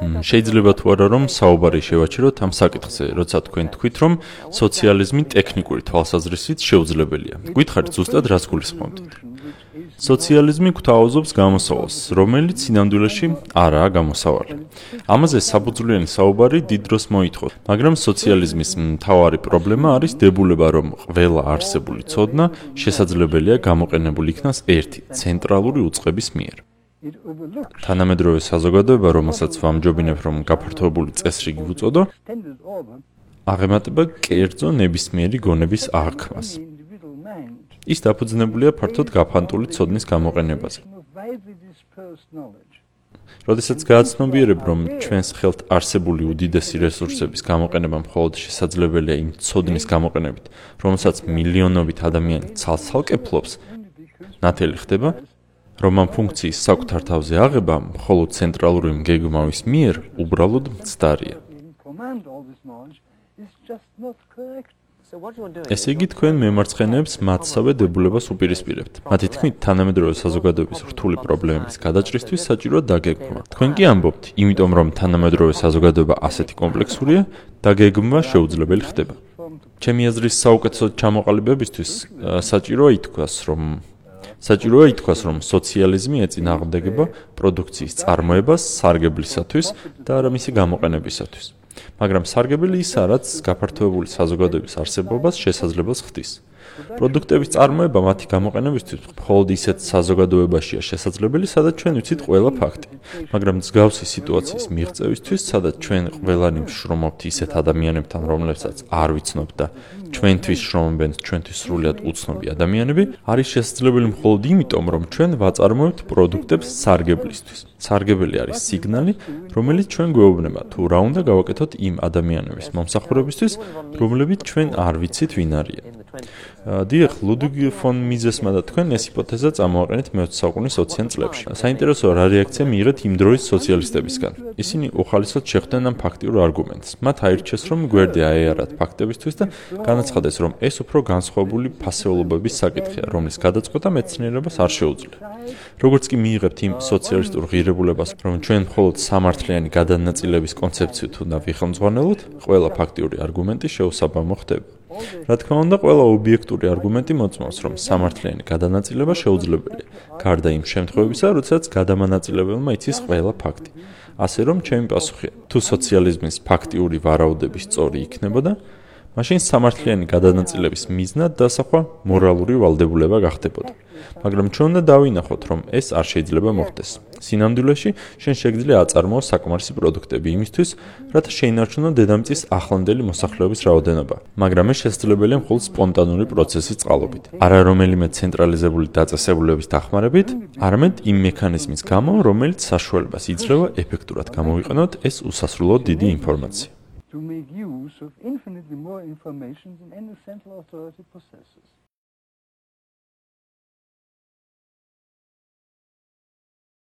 შეიძლება თუ არა რომ საუბარი შევაჩეროთ ამ საკითხზე, როცა თქვენ თქვით რომ სოციალიზმი ტექნიკური თვალსაზრისით შეუძლებელია. გითხარით ზუსტად რას გულისხმობთ? სოციალიზმი გვთავაზობს გამოსავალს, რომელიც სინამდვილეში არაა გამოსავალი. ამაზე საფუძვლიანი საუბარი დიდ დროს მოითხოვს, მაგრამ სოციალიზმის მთავარი პრობლემა არის დებულება, რომ ყველა არსებული ცოდნა შესაძლებელია გამოყენებული იქნას ერთი ცენტრალური უწყების მიერ. თანამედროვე საზოგადოება, რომელსაც ვამჯობინებ, რომ გაფართოებული წესრიგი უწოდო, აღემატება კერძო ნებისმიერი გონების აღქმას. ის დაფუძნებულია ფართოდ გაფანტული ცოდნის გამოყენებაზე. როდესაც გააცნობიერებ, რომ ჩვენს ხელთ არსებული უდიდესი რესურსების გამოყენება მხოლოდ შესაძლებელია იმ ცოდნის გამოყენებით, რომელსაც მილიონობით ადამიანი ცალ-ცალკე ფლობს, ნათელი ხდება, რომ ამ ფუნქციის საკუთარ თავზე აღება მხოლოდ ცენტრალური მგეგმავის მიერ უბრალოდ მცდარია. ესე იგი თქვენ მემარცხენეებს მათსავე დებულებას უპირისპირებთ. მათი თქმით, თანამედროვე საზოგადოების რთული პრობლემების გადაჭრისთვის საჭიროა დაგეგმვა. თქვენ კი ამბობთ, იმიტომ რომ თანამედროვე საზოგადოება ასეთი კომპლექსურია, დაგეგმვა შეუძლებელი ხდება. ჩემი აზრის საუკეთესო ჩამოყალიბებისთვის საჭიროა ითქვას, რომ საჭიროა ითქვას, რომ სოციალიზმი ეწინააღმდეგება პროდუქციის წარმოებას სარგებლისათვის და არა მისი გამოყენებისათვის. მაგრამ სარგებელი ისაა, რაც გაფართოებული საზოგადოების არსებობას შესაძლებელს ხდის. პროდუქტების წარმოება მათი გამოყენებისთვის მხოლოდ ისეთ საზოგადოებაშია შესაძლებელი, სადაც ჩვენ ვიცით ყველა ფაქტი. მაგრამ მსგავსი სიტუაციის მიღწევისთვის, სადაც ჩვენ ყველანი შრომობთ ისეთ ადამიანებთან, რომლებსაც არ ვიცნობთ და ჩვენთვის შრომობენ ჩვენთვის სრულად უცნობი ადამიანები, არის შესაძლებელი მხოლოდ იმიტომ, რომ ჩვენ ვაწარმოებთ პროდუქტებს სარგებლისთვის. სარგებელი არის სიგნალი, რომელიც ჩვენ გვეუბნება თუ რა უნდა გავაკეთოთ იმ ადამიანების მომსახურებისთვის, რომლებიც ჩვენ არ ვიცით ვინ არიან. დიახ, ლუდვიგ ფონ მიზესმა და თქვენ ეს ჰიპოთეზა წამოაყენეთ მე-20 საუკუნის 20-იან წლებში. საინტერესოა რა რეაქცია მიიღეთ იმ დროის სოციალისტებისგან. ისინი უხალისოდ შეხვდნენ ამ ფაქტიურ არგუმენტს. მათ აირჩიეს, რომ გვერდი აეარათ ფაქტებისთვის და განაცხადეს, რომ ეს უფრო განსხვავებული ფასეულობების საკითხია, რომლის გადაწყვეტა მეცნიერებას არ შეუძლია. როგორც კი მიიღებთ იმ სოციალისტურ ღირებულებას, რომ ჩვენ მხოლოდ სამართლიანი გადანაწილების კონცეფციით უნდა ვიხელმძღვანელოთ, ყველა ფაქტიური არგუმენტი შეუსაბამო ხდება. რა თქმა უნდა, ყველა ობიექტური არგუმენტი მოწმობს, რომ სამართლიანი გადანაწილება შეუძლებელია, გარდა იმ შემთხვევებისა, როდესაც გადამანაწილებელმა იცის ყველა ფაქტი. ასე რომ, ჩემი პასუხია, თუ სოციალიზმის ფაქტიური ვარაუდები სწორი იქნებოდა, მაშინ სამართლიანი გადანაწილების მიზნად დასახვა მორალური ვალდებულება გახდებოდა. მაგრამ ჩვენ უნდა დავინახოთ, რომ ეს არ შეიძლება მოხდეს. სინამდვილეში, შენ შეგიძლია აწარმოო საკმარისი პროდუქტები იმისთვის, რათა შეინარჩუნო დედამიწის ახლანდელი მოსახლეობის რაოდენობა. მაგრამ ეს შესაძლებელია მხოლოდ სპონტანური პროცესის წყალობით. არა რომელიმე ცენტრალიზებული დაწესებულების დახმარებით, არამედ იმ მექანიზმის გამო, რომელიც საშუალებას იძლევა ეფექტურად გამოვიყენოთ ეს უსასრულო დიდი ინფორმაცია. To make use of infinitely more information than any central authority possesses.